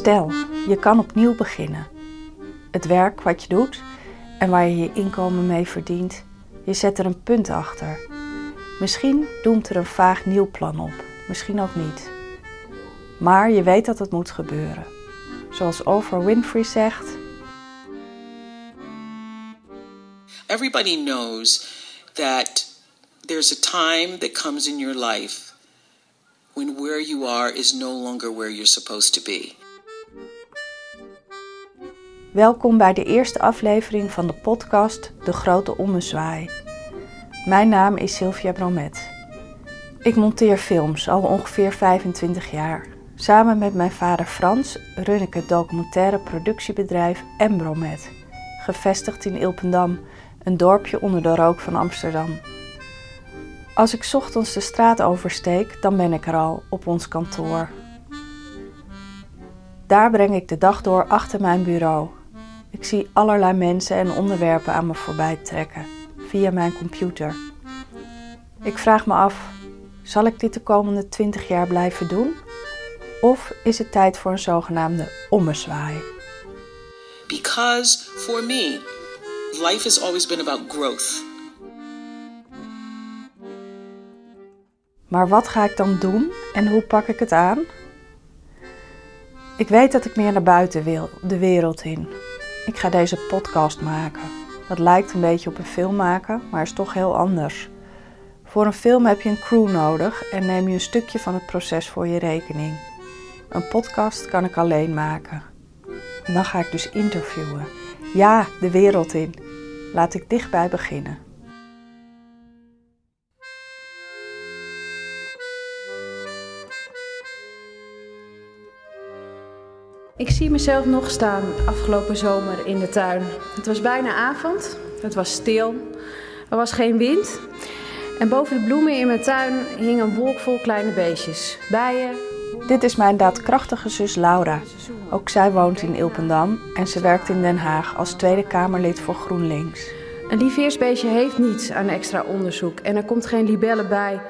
Stel, je kan opnieuw beginnen. Het werk wat je doet en waar je je inkomen mee verdient, je zet er een punt achter. Misschien doemt er een vaag nieuw plan op, misschien ook niet. Maar je weet dat het moet gebeuren. Zoals Oprah Winfrey zegt: Everybody knows that there's a time that comes in your life when where you are is no longer where you're supposed to be. Welkom bij de eerste aflevering van de podcast De Grote Ommezwaai. Mijn naam is Sylvia Bromet. Ik monteer films al ongeveer 25 jaar. Samen met mijn vader Frans run ik het documentaire productiebedrijf Embromet, gevestigd in Ilpendam, een dorpje onder de rook van Amsterdam. Als ik ochtends de straat oversteek, dan ben ik er al op ons kantoor. Daar breng ik de dag door achter mijn bureau. Ik zie allerlei mensen en onderwerpen aan me voorbij trekken via mijn computer. Ik vraag me af: zal ik dit de komende 20 jaar blijven doen? Of is het tijd voor een zogenaamde ommezwaai? Because for me, life has always been about growth. Maar wat ga ik dan doen en hoe pak ik het aan? Ik weet dat ik meer naar buiten wil, de wereld in. Ik ga deze podcast maken. Dat lijkt een beetje op een film maken, maar is toch heel anders. Voor een film heb je een crew nodig en neem je een stukje van het proces voor je rekening. Een podcast kan ik alleen maken. En dan ga ik dus interviewen. Ja, de wereld in. Laat ik dichtbij beginnen. Ik zie mezelf nog staan afgelopen zomer in de tuin. Het was bijna avond, het was stil, er was geen wind. En boven de bloemen in mijn tuin hing een wolk vol kleine beestjes. Bijen. Dit is mijn daadkrachtige zus Laura. Ook zij woont in Ilpendam en ze werkt in Den Haag als Tweede Kamerlid voor GroenLinks. Een lieveersbeestje heeft niets aan extra onderzoek en er komt geen libelle bij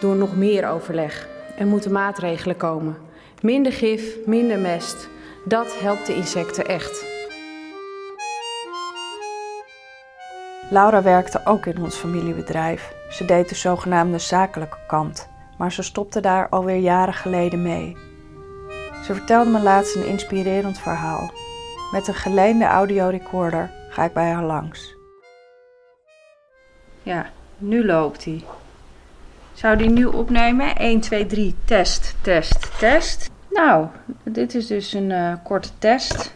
door nog meer overleg. Er moeten maatregelen komen. Minder gif, minder mest. Dat helpt de insecten echt. Laura werkte ook in ons familiebedrijf. Ze deed de zogenaamde zakelijke kant, maar ze stopte daar alweer jaren geleden mee. Ze vertelde me laatst een inspirerend verhaal. Met een geleende audiorecorder ga ik bij haar langs. Ja, nu loopt hij. Zou die nu opnemen? 1, 2, 3, test, test, test. Nou, dit is dus een uh, korte test.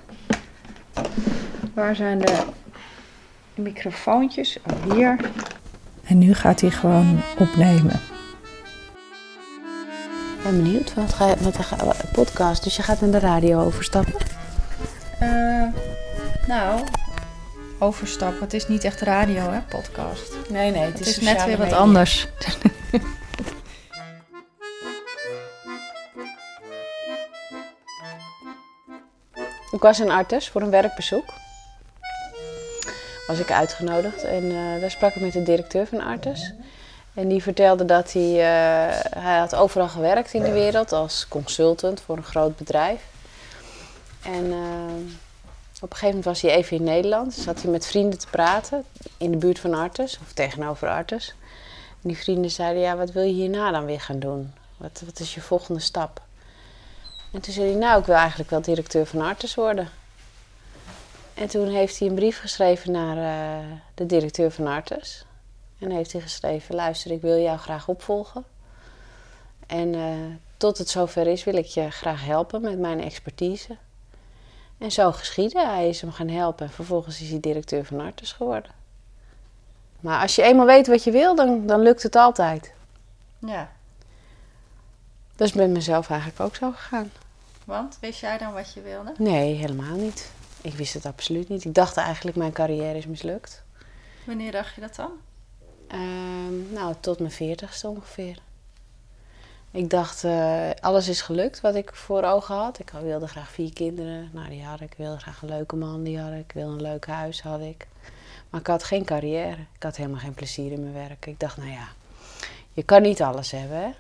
Waar zijn de microfoontjes? Oh, hier. En nu gaat hij gewoon opnemen. Ik ben benieuwd, wat ga je met de podcast? Dus je gaat naar de radio overstappen? Uh, nou, overstappen. Het is niet echt radio, hè, podcast. Nee, nee, het, Het is, is net weer wat media. anders. Ik was in Artes voor een werkbezoek. Was ik uitgenodigd en eh, daar sprak ik met de directeur van Artes. En die vertelde dat hij, eh, hij had overal gewerkt in de wereld als consultant voor een groot bedrijf. En eh, op een gegeven moment was hij even in Nederland. Zat hij met vrienden te praten in de buurt van Artes, of tegenover Artes. En die vrienden zeiden, ja, wat wil je hierna dan weer gaan doen? Wat, wat is je volgende stap? En toen zei hij, nou, ik wil eigenlijk wel directeur van Artes worden. En toen heeft hij een brief geschreven naar eh, de directeur van Artes. En heeft hij geschreven, luister, ik wil jou graag opvolgen. En eh, tot het zover is, wil ik je graag helpen met mijn expertise. En zo geschiedde. Hij is hem gaan helpen en vervolgens is hij directeur van Artes geworden. Maar als je eenmaal weet wat je wil, dan, dan lukt het altijd. Ja, Dat is met mezelf eigenlijk ook zo gegaan. Want wist jij dan wat je wilde? Nee, helemaal niet. Ik wist het absoluut niet. Ik dacht eigenlijk mijn carrière is mislukt. Wanneer dacht je dat dan? Ehm, nou, tot mijn veertigste ongeveer. Ik dacht, eh, alles is gelukt wat ik voor ogen had. Ik wilde graag vier kinderen. Nou, die had ik. Ik wilde graag een leuke man, die had ik. Ik wilde een leuk huis, had ik. Maar ik had geen carrière. Ik had helemaal geen plezier in mijn werk. Ik dacht, nou ja, je kan niet alles hebben, hè.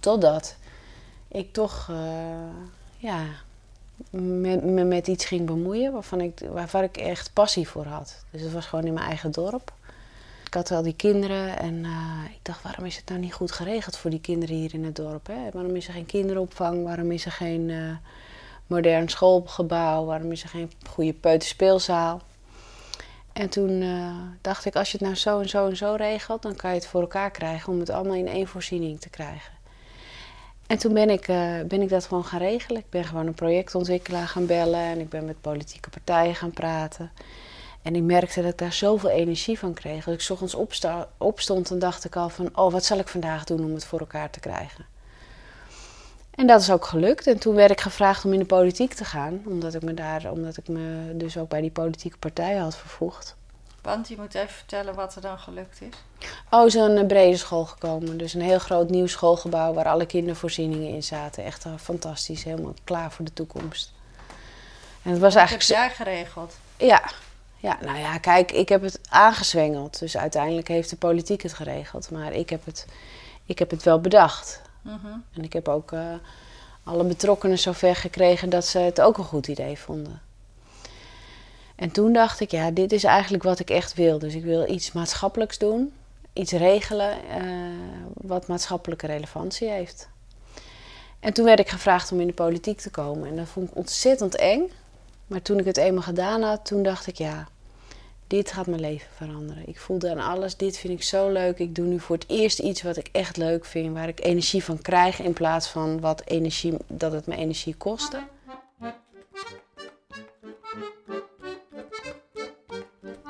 Totdat ik toch, eh, ja, me, me met iets ging bemoeien waarvan ik, waarvan ik echt passie voor had. Dus het was gewoon in mijn eigen dorp. Ik had al die kinderen en uh, ik dacht, waarom is het nou niet goed geregeld voor die kinderen hier in het dorp? Hè? Waarom is er geen kinderopvang? Waarom is er geen uh, modern schoolgebouw? Waarom is er geen goede peuterspeelzaal? En toen dacht ik, als je het nou zo en zo en zo regelt, dan kan je het voor elkaar krijgen om het allemaal in één voorziening te krijgen. En toen ben ik, uh, ben ik dat gewoon gaan regelen. Ik ben gewoon een projectontwikkelaar gaan bellen en ik ben met politieke partijen gaan praten. En ik merkte dat ik daar zoveel energie van kreeg. Dat ik s ochtends opsta, opstond en dacht ik al van... oh, wat zal ik vandaag doen om het voor elkaar te krijgen? En dat is ook gelukt. En toen werd ik gevraagd om in de politiek te gaan. Omdat ik me, daar, omdat ik me dus ook bij die politieke partijen had vervoegd. Want je moet even vertellen wat er dan gelukt is. Oh, zo'n brede school gekomen. Dus een heel groot nieuw schoolgebouw waar alle kindervoorzieningen in zaten. Echt uh, fantastisch. Helemaal klaar voor de toekomst. En het was dat eigenlijk... heb jij geregeld? Ja, ja, nou ja, kijk, ik heb het aangezwengeld. Dus uiteindelijk heeft de politiek het geregeld. Maar ik heb het, ik heb het wel bedacht. -huh. En ik heb ook uh, alle betrokkenen zover gekregen dat ze het ook een goed idee vonden. En toen dacht ik, ja, dit is eigenlijk wat ik echt wil. Dus ik wil iets maatschappelijks doen. Iets regelen uh, wat maatschappelijke relevantie heeft. En toen werd ik gevraagd om in de politiek te komen. En dat vond ik ontzettend eng. Maar toen ik het eenmaal gedaan had, toen dacht ik, ja, dit gaat mijn leven veranderen. Ik voelde aan alles, dit vind ik zo leuk. Ik doe nu voor het eerst iets wat ik echt leuk vind, waar ik energie van krijg in plaats van wat energie, dat het me energie kostte.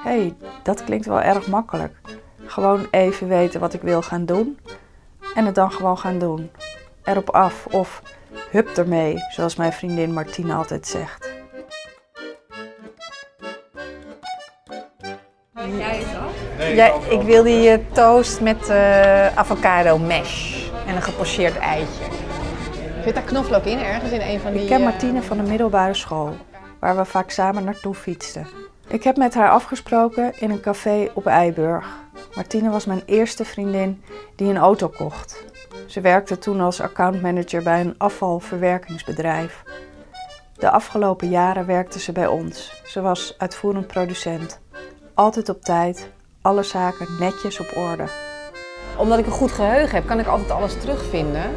Hey, dat klinkt wel erg makkelijk. Gewoon even weten wat ik wil gaan doen en het dan gewoon gaan doen. Erop af of hup ermee, zoals mijn vriendin Martine altijd zegt. Jij het al? Nee, ja, ik wil die uh, toast met uh, avocado mash en een gepocheerd eitje. Zit daar knoflook in ergens in een van die... Ik ken Martine van de middelbare school, waar we vaak samen naartoe fietsten. Ik heb met haar afgesproken in een café op Eiburg. Martine was mijn eerste vriendin die een auto kocht. Ze werkte toen als accountmanager bij een afvalverwerkingsbedrijf. De afgelopen jaren werkte ze bij ons. Ze was uitvoerend producent. Altijd op tijd, alle zaken netjes op orde. Omdat ik een goed geheugen heb, kan ik altijd alles terugvinden.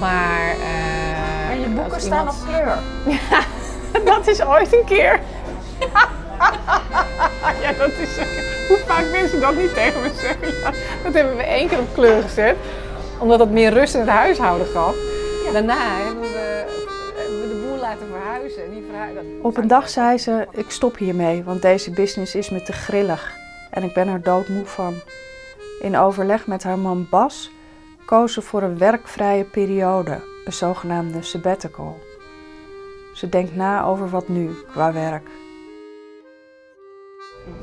Maar. Uh, maar je boeken staan op kleur. Ja, dat is ooit een keer. ja, dat is. Hoe vaak mensen dat niet tegen me zeggen. Ja, dat hebben we één keer op kleur gezet, omdat het meer rust in het huishouden gaf. Ja. Daarna hebben we, hebben we, de boel laten verhuizen. En die verhuizen op een dag zei ze: Ik stop hiermee, want deze business is me te grillig. En ik ben er doodmoe van. In overleg met haar man Bas koos ze voor een werkvrije periode, een zogenaamde sabbatical. Ze denkt na over wat nu qua werk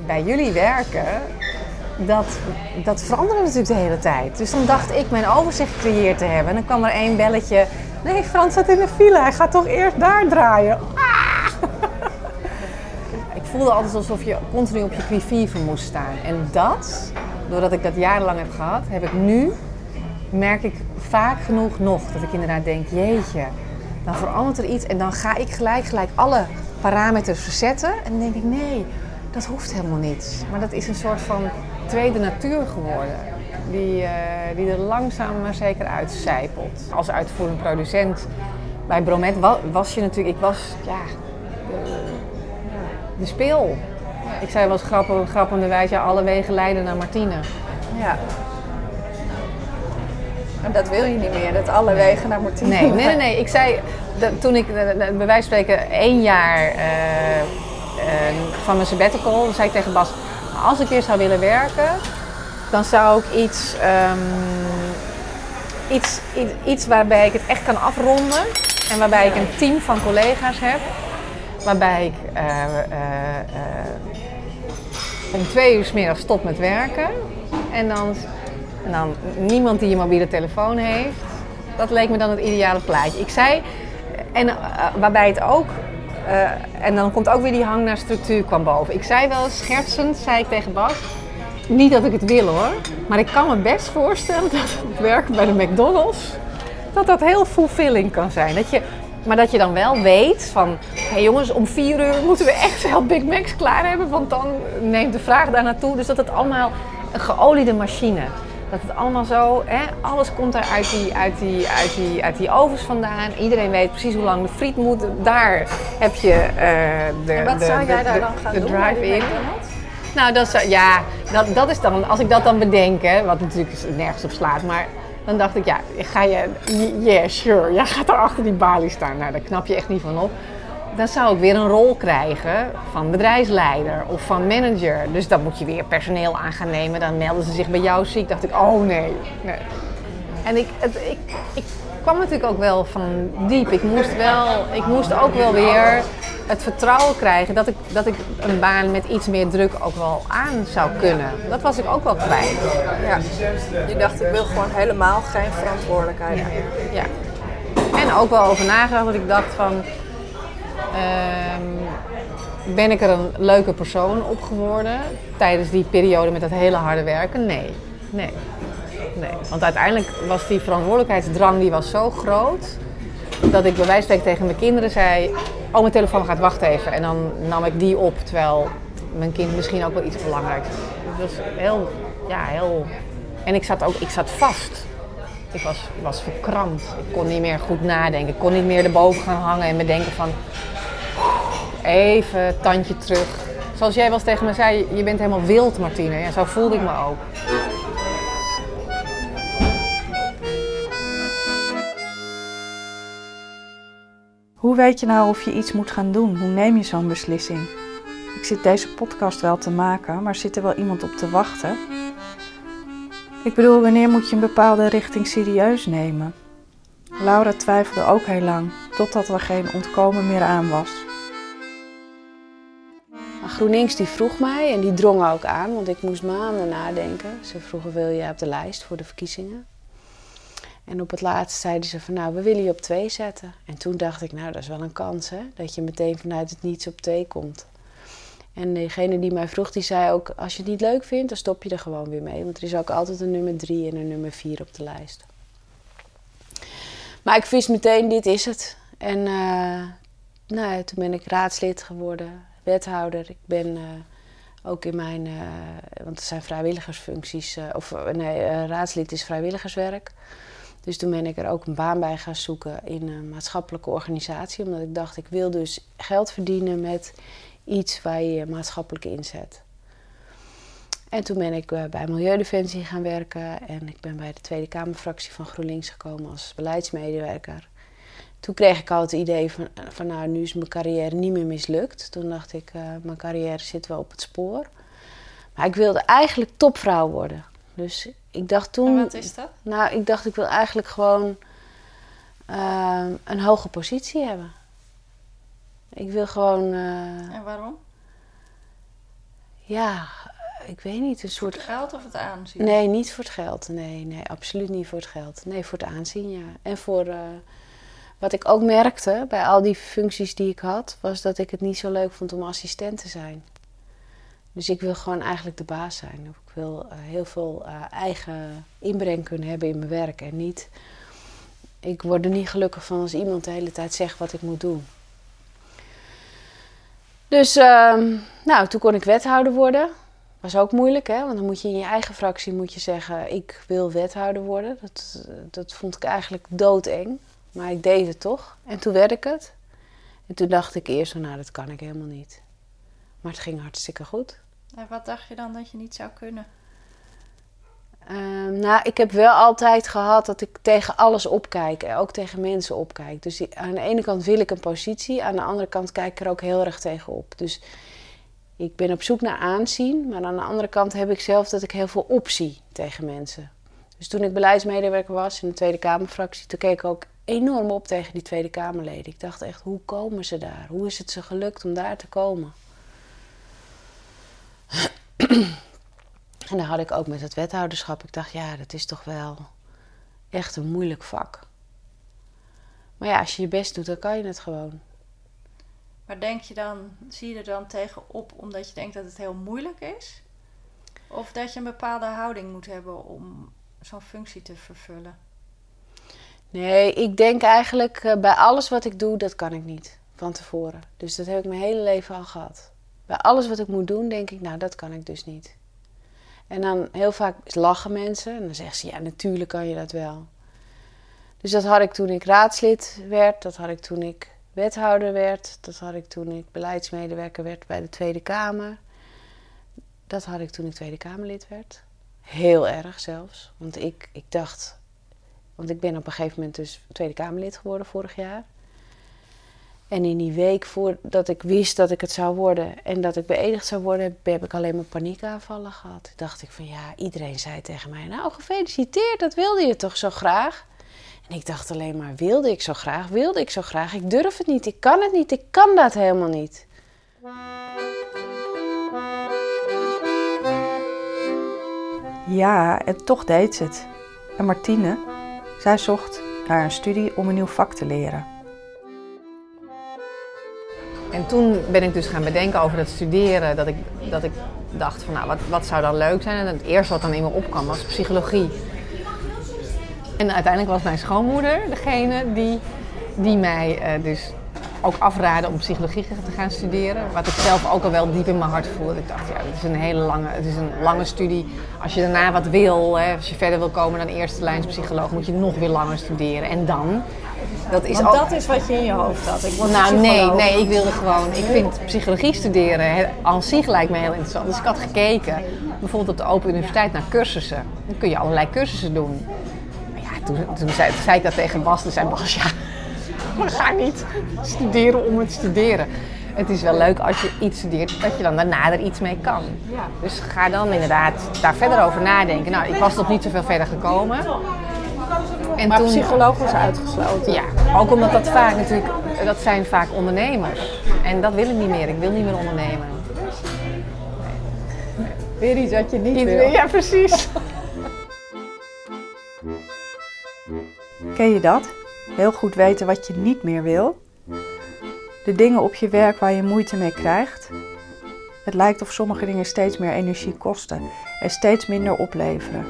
bij jullie werken, dat, dat veranderde natuurlijk de hele tijd. Dus dan dacht ik mijn overzicht gecreëerd te hebben. En dan kwam er één belletje. Nee, Frans zat in de file. Hij gaat toch eerst daar draaien. Ah! ik voelde altijd alsof je continu op je quivive moest staan. En dat, doordat ik dat jarenlang heb gehad, heb ik nu, merk ik vaak genoeg nog. Dat ik inderdaad denk, jeetje, dan verandert er iets. En dan ga ik gelijk, gelijk alle parameters verzetten. En dan denk ik, nee, dat hoeft helemaal niet. Maar dat is een soort van tweede natuur geworden. Die, uh, die er langzaam maar zeker uitcijpelt. Als uitvoerend producent bij Bromet was je natuurlijk... Ik was, ja, de, de speel. Ik zei wel eens grappig, grappenderwijs, ja, alle wegen leiden naar Martine. Ja. En dat wil je niet meer, dat alle wegen naar Martine Nee, nee, nee. nee. Ik zei, dat, toen ik bij wijze van spreken één jaar... Uh, van mijn sabbatical zei ik tegen Bas, als ik weer zou willen werken, dan zou ik iets, um, iets, iets, iets, waarbij ik het echt kan afronden en waarbij ik een team van collega's heb, waarbij ik uh, uh, om twee uur s middag stop met werken en dan, en dan niemand die je mobiele telefoon heeft. Dat leek me dan het ideale plaatje. Ik zei, en waarbij het ook uh, en dan komt ook weer die hang naar structuur kwam boven. Ik zei wel schertsend, zei ik tegen Bas, niet dat ik het wil hoor, maar ik kan me best voorstellen dat het werken bij de McDonald's, dat dat heel fulfilling kan zijn. Dat je Maar dat je dan wel weet van, hé hey jongens, om vier uur moeten we echt wel Big Macs klaar hebben, want dan neemt de vraag daar naartoe. Dus dat het allemaal een geoliede machine. Dat het allemaal zo, hè, alles komt er uit die, uit, die, uit, die, uit die ovens vandaan. Iedereen weet precies hoe lang de friet moet. Daar heb je uh, de, en wat de, zou jij de, daar de, dan gaan de doen? drive-in. Nou, dat is, ja, dat, dat is dan, als ik dat dan bedenk, hè, wat natuurlijk nergens op slaat, maar dan dacht ik, ja, ga je, yeah, sure, jij gaat daar achter die balie staan. Nou, daar knap je echt niet van op. Dan zou ik weer een rol krijgen van bedrijfsleider of van manager. Dus dan moet je weer personeel aan gaan nemen. Dan melden ze zich bij jou ziek. dacht ik, oh nee. nee. En ik, het, ik, ik kwam natuurlijk ook wel van diep. Ik moest, wel, ik moest ook wel weer het vertrouwen krijgen dat ik, dat ik een baan met iets meer druk ook wel aan zou kunnen. Dat was ik ook wel kwijt. Ja. Je dacht, ik wil gewoon helemaal geen verantwoordelijkheid Ja. meer. ja. En ook wel over nagedacht dat ik dacht van... ehm, ben ik er een leuke persoon op geworden tijdens die periode met dat hele harde werken? Nee. Nee. Nee. Want uiteindelijk was die verantwoordelijkheidsdrang die was zo groot... dat ik bij wijze van tegen mijn kinderen zei... Oh, mijn telefoon gaat, wacht even. En dan nam ik die op, terwijl mijn kind misschien ook wel iets belangrijks. Dus dat was heel... Ja, heel... En ik zat ook ik zat vast. Ik was, was verkrampt. Ik kon niet meer goed nadenken. Ik kon niet meer erboven gaan hangen en bedenken van... Even tandje terug. Zoals jij wel tegen me zei, je bent helemaal wild, Martine. Ja, zo voelde ik me ook. Hoe weet je nou of je iets moet gaan doen? Hoe neem je zo'n beslissing? Ik zit deze podcast wel te maken, maar zit er wel iemand op te wachten? Ik bedoel, wanneer moet je een bepaalde richting serieus nemen? Laura twijfelde ook heel lang, totdat er geen ontkomen meer aan was. GroenLinks die vroeg mij en die drong ook aan, want ik moest maanden nadenken. Ze vroegen, wil je op de lijst voor de verkiezingen? En op het laatst zeiden ze van, nou, we willen je op twee zetten. En toen dacht ik, nou, dat is wel een kans, hè? Dat je meteen vanuit het niets op twee komt. En degene die mij vroeg, die zei ook, als je het niet leuk vindt, dan stop je er gewoon weer mee. Want er is ook altijd een nummer drie en een nummer vier op de lijst. Maar ik wist meteen, dit is het. En uh, nou ja, toen ben ik raadslid geworden, wethouder. Ik ben uh, ook in mijn, uh, want het zijn vrijwilligersfuncties, of nee, raadslid is vrijwilligerswerk. Dus toen ben ik er ook een baan bij gaan zoeken in een maatschappelijke organisatie. Omdat ik dacht, ik wil dus geld verdienen met iets waar je je maatschappelijk inzet. En toen ben ik bij Milieudefensie gaan werken en ik ben bij de Tweede Kamerfractie van GroenLinks gekomen als beleidsmedewerker. Toen kreeg ik al het idee van, van nou, nu is mijn carrière niet meer mislukt. Toen dacht ik, uh, mijn carrière zit wel op het spoor. Maar ik wilde eigenlijk topvrouw worden. Dus ik dacht toen... En wat is dat? Nou, ik dacht ik wil eigenlijk gewoon uh, een hoge positie hebben. Ik wil gewoon... Uh, en waarom? Ja, ik weet niet. Een soort... Voor het geld of het aanzien? Nee, niet voor het geld. Nee, nee, absoluut niet voor het geld. Nee, voor het aanzien, ja. En voor... Wat ik ook merkte bij al die functies die ik had... was dat ik het niet zo leuk vond om assistent te zijn. Dus ik wil gewoon eigenlijk de baas zijn. Ik wil uh, heel veel uh, eigen inbreng kunnen hebben in mijn werk. En niet... Ik word er niet gelukkig van als iemand de hele tijd zegt wat ik moet doen. Dus, uh, nou, toen kon ik wethouder worden. Was ook moeilijk, hè? Want dan moet je in je eigen fractie moet je zeggen... ik wil wethouder worden. Dat, dat vond ik eigenlijk doodeng. Maar ik deed het toch. En toen werd ik het. En toen dacht ik eerst, nou, dat kan ik helemaal niet. Maar het ging hartstikke goed. En wat dacht je dan dat je niet zou kunnen? Uh, nou, ik heb wel altijd gehad dat ik tegen alles opkijk. Ook tegen mensen opkijk. Dus aan de ene kant wil ik een positie. Aan de andere kant kijk ik er ook heel erg tegen op. Dus ik ben op zoek naar aanzien. Maar aan de andere kant heb ik zelf dat ik heel veel optie tegen mensen. Dus toen ik beleidsmedewerker was in de Tweede Kamerfractie... toen keek ik ook enorm op tegen die Tweede Kamerleden. Ik dacht echt, hoe komen ze daar? Hoe is het ze gelukt om daar te komen? En dan had ik ook met het wethouderschap. Ik dacht, ja, dat is toch wel echt een moeilijk vak. Maar ja, als je je best doet, dan kan je het gewoon. Maar denk je dan, zie je er dan tegenop omdat je denkt dat het heel moeilijk is? Of dat je een bepaalde houding moet hebben om zo'n functie te vervullen? Nee, ik denk eigenlijk eh, bij alles wat ik doe, dat kan ik niet van tevoren. Dus dat heb ik mijn hele leven al gehad. Bij alles wat ik moet doen, denk ik, nou, dat kan ik dus niet. En dan heel vaak lachen mensen en dan zeggen ze, ja, natuurlijk kan je dat wel. Dus dat had ik toen ik raadslid werd, dat had ik toen ik wethouder werd, dat had ik toen ik beleidsmedewerker werd bij de Tweede Kamer. Dat had ik toen ik Tweede Kamerlid werd. Heel erg zelfs. Want ik, ik dacht, want ik ben op een gegeven moment dus Tweede Kamerlid geworden vorig jaar. En in die week voordat ik wist dat ik het zou worden en dat ik beëdigd zou worden, heb ik alleen maar paniekaanvallen gehad. Dacht ik van ja, iedereen zei tegen mij, nou gefeliciteerd, dat wilde je toch zo graag? En ik dacht alleen maar, wilde ik zo graag, wilde ik zo graag, ik durf het niet, ik kan het niet, ik kan dat helemaal niet. Ja, en toch deed ze het. En Martine, zij zocht naar een studie om een nieuw vak te leren. En toen ben ik dus gaan bedenken over het studeren. Dat ik, dat ik dacht van nou, wat, wat zou dan leuk zijn? En het eerste wat dan in me opkwam was psychologie. En uiteindelijk was mijn schoonmoeder degene die, die mij eh, dus ook afraden om psychologie te gaan studeren. Wat ik zelf ook al wel diep in mijn hart voelde. Ik dacht, ja, het is een hele lange, het is een lange studie. Als je daarna wat wil, hè, als je verder wil komen dan eerste lijns psycholoog, moet je nog weer langer studeren. En dan? Dat is Want dat is wat je in je hoofd had. Ik nou, nee, nee, ik wilde gewoon. Ik vind psychologie studeren aan zich lijkt me heel interessant. Dus ik had gekeken, bijvoorbeeld op de Open Universiteit, naar cursussen. Dan kun je allerlei cursussen doen. Maar ja, toen, toen, zei, zei ik dat tegen Bas. Toen zei Bas, ja, maar ga niet studeren om het studeren. Het is wel leuk als je iets studeert, dat je dan daarna er iets mee kan. Dus ga dan inderdaad daar verder over nadenken. Nou, ik was nog niet zoveel verder gekomen. En maar toen, psycholoog was uitgesloten? Ja, ook omdat dat vaak natuurlijk, dat zijn vaak ondernemers. En dat wil ik niet meer. Ik wil niet meer ondernemen. Weer iets wat je niet wil. Ja, precies. Ken je dat? Heel goed weten wat je niet meer wil. De dingen op je werk waar je moeite mee krijgt. Het lijkt of sommige dingen steeds meer energie kosten en steeds minder opleveren.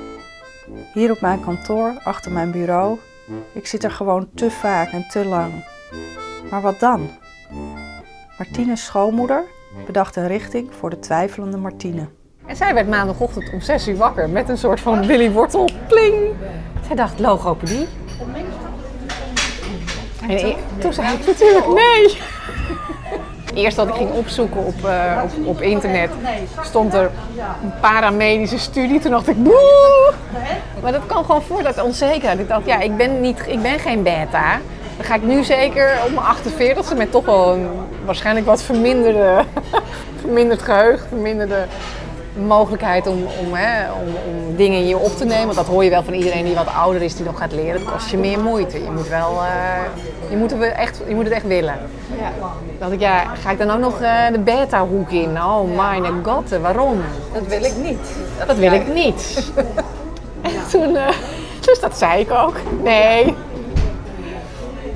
Hier op mijn kantoor, achter mijn bureau, ik zit er gewoon te vaak en te lang. Maar wat dan? Martine's schoonmoeder bedacht een richting voor de twijfelende Martine. En zij werd maandagochtend om 6 uur wakker met een soort van Willy Wortel. Pling! Zij dacht logopedie. En toen zei ik natuurlijk nee. Eerst dat ik ging opzoeken op, uh, op, op, internet, stond er een paramedische studie. Toen dacht ik, boe! Maar dat kwam gewoon voort uit onzekerheid. Ik dacht, ja, ik ben, niet, ik ben geen beta. Dan ga ik nu zeker op mijn 48e met toch wel een waarschijnlijk wat verminderde, verminderd geheugen, verminderde mogelijkheid om, om, hè, om, om, dingen in je op te nemen. Want dat hoor je wel van iedereen die wat ouder is, die nog gaat leren. Het kost je meer moeite. Je moet, wel, uh, je moet, het, echt, je moet het echt willen. Ja. Dat ik, ja, ga ik dan ook nog uh, de beta-hoek in? Oh mijn god, waarom? Dat wil ik niet. Dat, dat wil ik niet. en toen, uh, dus dat zei ik ook. Nee,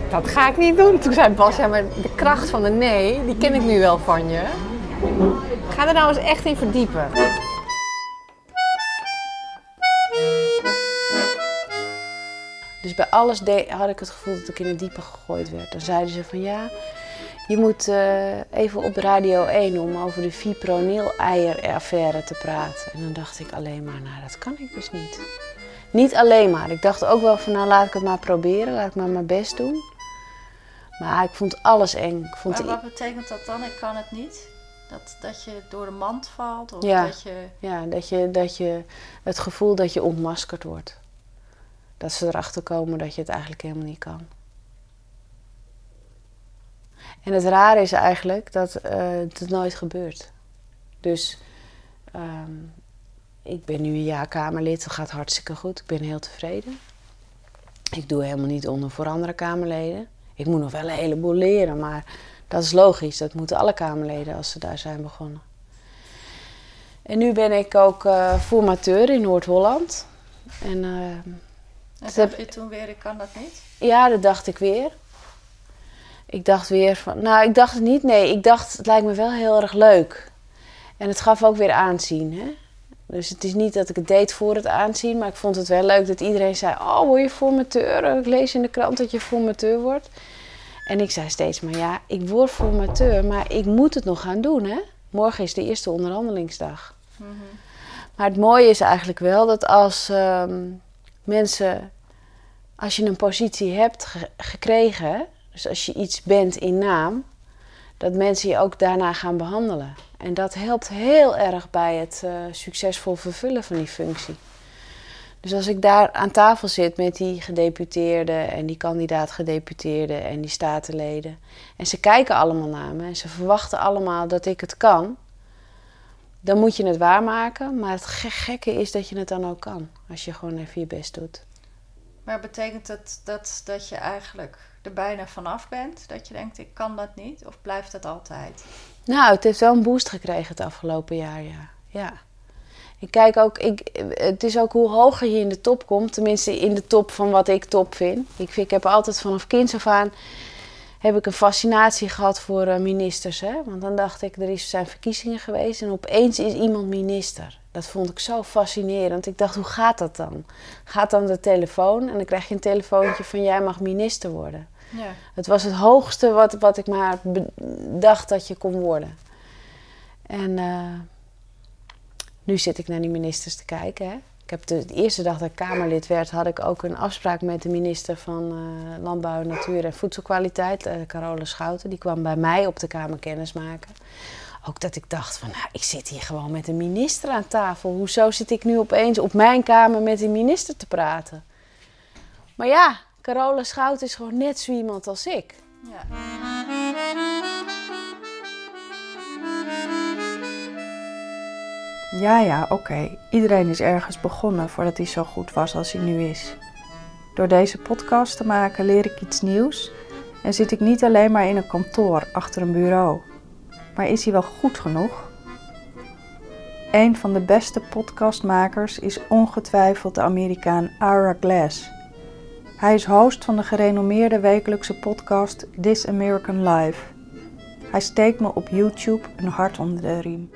dat ga ik niet doen. Toen zei Bas, ja, maar de kracht van de nee, die ken ik nu wel van je. Ga er nou eens echt in verdiepen. Dus bij alles had ik het gevoel dat ik in het diepe gegooid werd. Dan zeiden ze van ja, je moet uh, even op Radio 1 om over de fipronil-eier-affaire te praten. En dan dacht ik alleen maar, nou dat kan ik dus niet. Niet alleen maar. Ik dacht ook wel van nou laat ik het maar proberen, laat ik maar mijn best doen. Maar ik vond alles eng. Ik vond maar wat betekent dat dan? Ik kan het niet? Dat, dat je door de mand valt? Of ja, dat je... ja dat, je, dat je het gevoel dat je ontmaskerd wordt. Dat ze erachter komen dat je het eigenlijk helemaal niet kan. En het rare is eigenlijk dat uh, het nooit gebeurt. Dus um, ik ben nu een jaar Kamerlid, dat gaat hartstikke goed. Ik ben heel tevreden. Ik doe helemaal niet onder voor andere Kamerleden. Ik moet nog wel een heleboel leren, maar dat is logisch. Dat moeten alle Kamerleden als ze daar zijn begonnen. En nu ben ik ook uh, formateur in Noord-Holland. En, uh, en dacht je toen weer, ik kan dat niet? Ja, dat dacht ik weer. Ik dacht weer van, nou ik dacht het niet, nee. Ik dacht, het lijkt me wel heel erg leuk. En het gaf ook weer aanzien, hè. Dus het is niet dat ik het deed voor het aanzien, maar ik vond het wel leuk dat iedereen zei: Oh, word je formateur? Ik lees in de krant dat je formateur wordt. En ik zei steeds maar: Ja, ik word formateur, maar ik moet het nog gaan doen. Hè? Morgen is de eerste onderhandelingsdag. Maar het mooie is eigenlijk wel dat als ehm, mensen, als je een positie hebt ge- gekregen, dus als je iets bent in naam, dat mensen je ook daarna gaan behandelen. En dat helpt heel erg bij het eh, succesvol vervullen van die functie. Dus als ik daar aan tafel zit met die gedeputeerden en die kandidaat-gedeputeerden en die statenleden. En ze kijken allemaal naar me en ze verwachten allemaal dat ik het kan. Dan moet je het waarmaken. Maar het ge- gekke is dat je het dan ook kan. Als je gewoon even je best doet. Maar betekent het dat, dat je eigenlijk er bijna vanaf bent? Dat je denkt, ik kan dat niet? Of blijft dat altijd? Nou, het heeft wel een boost gekregen het afgelopen jaar, ja. ja. Ik kijk ook, ik, het is ook hoe hoger je in de top komt, tenminste in de top van wat ik top vind. Ik, vind, ik heb altijd vanaf kinds af aan heb ik een fascinatie gehad voor eh, ministers. Hè? Want dan dacht ik, er is, zijn verkiezingen geweest en opeens is iemand minister. Dat vond ik zo fascinerend. Ik dacht, hoe gaat dat dan? Gaat dan de telefoon en dan krijg je een telefoontje van jij mag minister worden. Ja. Het was het hoogste wat, wat ik maar dacht dat je kon worden. En eh, nu zit ik naar die ministers te kijken. Hè. Ik heb de, eerste dag dat ik Kamerlid werd, had ik ook een afspraak met de minister van eh, Landbouw, Natuur en Voedselkwaliteit, uh, Carole Schouten. Die kwam bij mij op de Kamer kennis maken. Ook dat ik dacht van, nou, ik zit hier gewoon met een minister aan tafel. Hoezo zit ik nu opeens op mijn kamer met een minister te praten? Maar ja, Carole Schouten is gewoon net zo iemand als ik. Ja. Ja, ja, oké. Iedereen is ergens begonnen voordat hij zo goed was als hij nu is. Door deze podcast te maken leer ik iets nieuws en zit ik niet alleen maar in een kantoor achter een bureau. Maar is hij wel goed genoeg? Een van de beste podcastmakers is ongetwijfeld de Amerikaan Ira Glass. Hij is host van de gerenommeerde wekelijkse podcast This American Life. Hij steekt me op YouTube een hart onder de riem.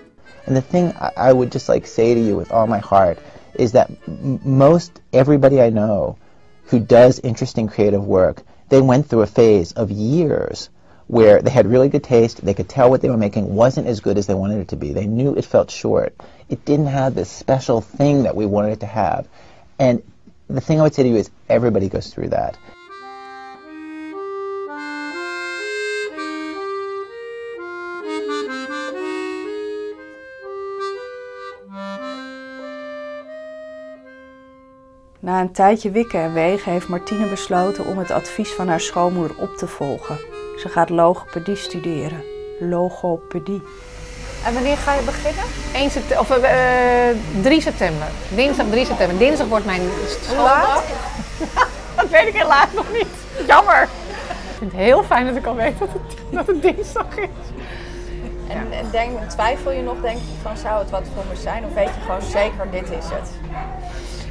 And the thing I, I would just like say to you with all my heart is that m- most everybody I know who does interesting creative work, they went through a phase of years where they had really good taste, they could tell what they were making wasn't as good as they wanted it to be. They knew it felt short. It didn't have this special thing that we wanted it to have. And the thing I would say to you is everybody goes through that. Na een tijdje wikken en wegen heeft Martine besloten om het advies van haar schoonmoeder op te volgen. Ze gaat logopedie studeren. Logopedie. En wanneer ga je beginnen? 1 september, of, eh, 3 september. Dinsdag 3 september. Dinsdag wordt mijn schooldag. dat weet ik helaas nog niet. Jammer. Ik vind het heel fijn dat ik al weet dat het, dat het dinsdag is. En, en denk, twijfel je nog, denk je, van zou het wat voor me zijn? Of weet je gewoon zeker, dit is het?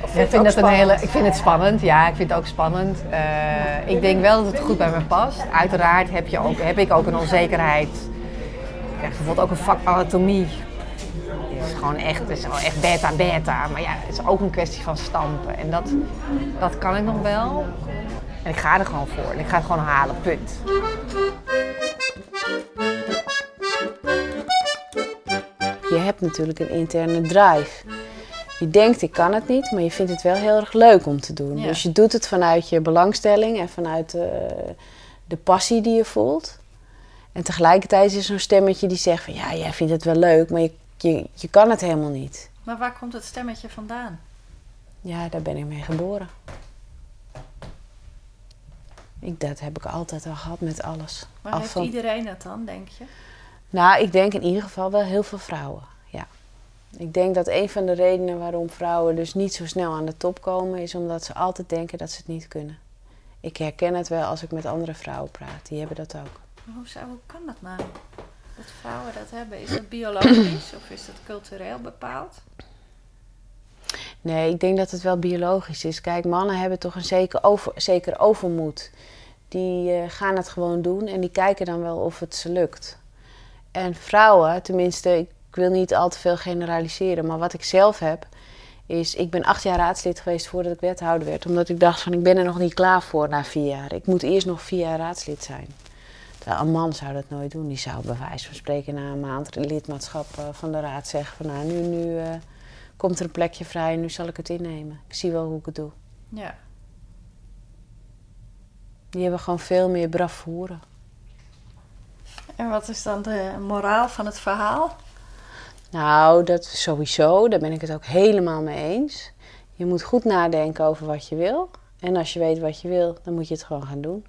Of Ja, ik, vind dat een hele, ik vind het spannend, ja, ik vind het ook spannend. Eh, ik denk wel dat het goed bij me past. Uiteraard heb, je ook, heb ik ook een onzekerheid. Ik krijg bijvoorbeeld ook een vak anatomie. Het is gewoon echt, het is wel echt beta-beta. Maar ja, het is ook een kwestie van stampen. En dat, dat kan ik nog wel. En ik ga er gewoon voor. En ik ga het gewoon halen, punt. Je hebt natuurlijk een interne drive. Je denkt ik kan het niet, maar je vindt het wel heel erg leuk om te doen. Ja. Dus je doet het vanuit je belangstelling en vanuit eh, de passie die je voelt. En tegelijkertijd is er zo'n stemmetje die zegt van ja, jij vindt het wel leuk, maar je, je, je kan het helemaal niet. Maar waar komt het stemmetje vandaan? Ja, daar ben ik mee geboren. Ik, dat heb ik altijd al gehad met alles. Maar Af heeft van- iedereen het dan, denk je? Nou, ik denk in ieder geval wel heel veel vrouwen. Ik denk dat een van de redenen waarom vrouwen dus niet zo snel aan de top komen, is omdat ze altijd denken dat ze het niet kunnen. Ik herken het wel als ik met andere vrouwen praat. Die hebben dat ook. Maar hoe, zou, hoe kan dat nou? Dat vrouwen dat hebben, is dat biologisch of is dat cultureel bepaald? Nee, ik denk dat het wel biologisch is. Kijk, mannen hebben toch een zeker, over, zeker overmoed. Die eh, gaan het gewoon doen en die kijken dan wel of het ze lukt. En vrouwen, tenminste, ik Ik wil niet al te veel generaliseren, maar wat ik zelf heb, is... Ik ben acht jaar raadslid geweest voordat ik wethouder werd. Omdat ik dacht van, ik ben er nog niet klaar voor na vier jaar. Ik moet eerst nog vier jaar raadslid zijn. Een man zou dat nooit doen. Die zou bij wijze van spreken na een maand lidmaatschap eh, van de raad zeggen van... Nou, nu, nu uh, komt er een plekje vrij en nu zal ik het innemen. Ik zie wel hoe ik het doe. Ja. Die hebben gewoon veel meer bravoure. En wat is dan de moraal van het verhaal? Nou, dat sowieso. Daar ben ik het ook helemaal mee eens. Je moet goed nadenken over wat je wil. En als je weet wat je wil, dan moet je het gewoon gaan doen.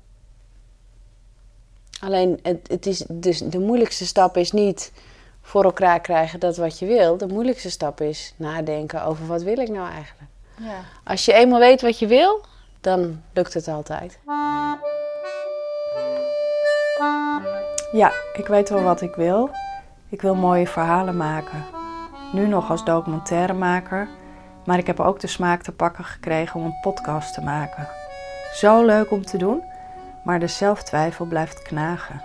Alleen, het, het is, dus de moeilijkste stap is niet voor elkaar krijgen dat wat je wil. De moeilijkste stap is nadenken over wat wil ik nou eigenlijk. Ja. Als je eenmaal weet wat je wil, dan lukt het altijd. Ja, ik weet wel wat ik wil. Ik wil mooie verhalen maken. Nu nog als documentairemaker, maar ik heb ook de smaak te pakken gekregen om een podcast te maken. Zo leuk om te doen, maar de zelftwijfel blijft knagen.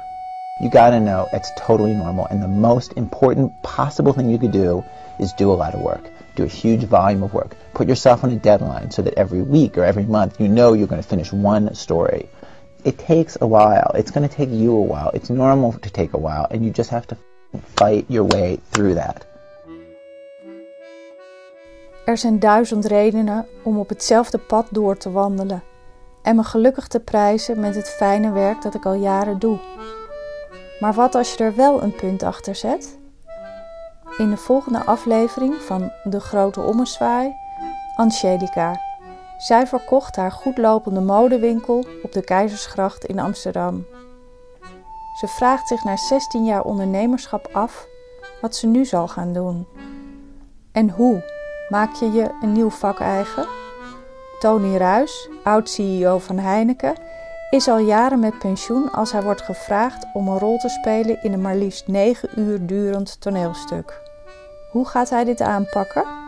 You gotta know it's totally normal, and the most important possible thing you could do is do a lot of work. Do a huge volume of work. Put yourself on a deadline so that every week or every month you know you're to finish one story. It takes a while. It's to take you a while. It's normal to take a while, and you just have to fight your way through that. Er zijn duizend redenen om op hetzelfde pad door te wandelen en me gelukkig te prijzen met het fijne werk dat ik al jaren doe. Maar wat als je er wel een punt achter zet? In de volgende aflevering van De Grote Ommezwaai, Angelica. Zij verkocht haar goedlopende modewinkel op de Keizersgracht in Amsterdam. Ze vraagt zich na 16 jaar ondernemerschap af wat ze nu zal gaan doen. En hoe maak je je een nieuw vak eigen? Tony Ruis, oud-CEO van Heineken, is al jaren met pensioen als hij wordt gevraagd om een rol te spelen in een maar liefst 9 uur durend toneelstuk. Hoe gaat hij dit aanpakken?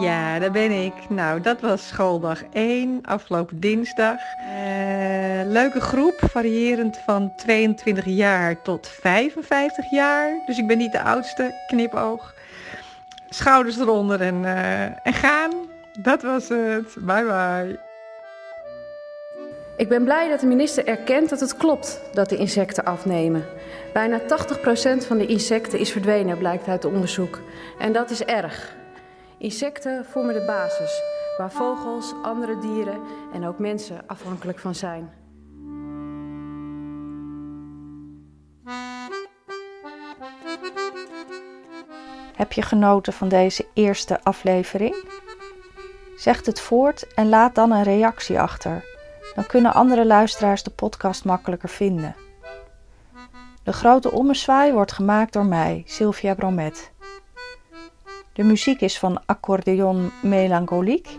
Ja, daar ben ik. Nou, dat was schooldag 1, afgelopen dinsdag. Uh, leuke groep, variërend van 22 jaar tot 55 jaar. Dus ik ben niet de oudste, knipoog. Schouders eronder en, uh, en gaan. Dat was het. Bye bye. Ik ben blij dat de minister erkent dat het klopt dat de insecten afnemen. Bijna 80% van de insecten is verdwenen, blijkt uit onderzoek. En dat is erg. Insecten vormen de basis waar vogels, andere dieren en ook mensen afhankelijk van zijn. Heb je genoten van deze eerste aflevering? Zeg het voort en laat dan een reactie achter. Dan kunnen andere luisteraars de podcast makkelijker vinden. De grote ommezwaai wordt gemaakt door mij, Sylvia Bromet. De muziek is van Accordeon Melancholique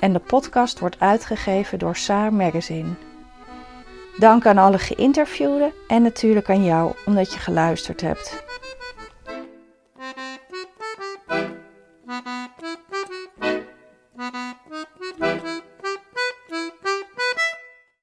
en de podcast wordt uitgegeven door Saar Magazine. Dank aan alle geïnterviewden en natuurlijk aan jou omdat je geluisterd hebt.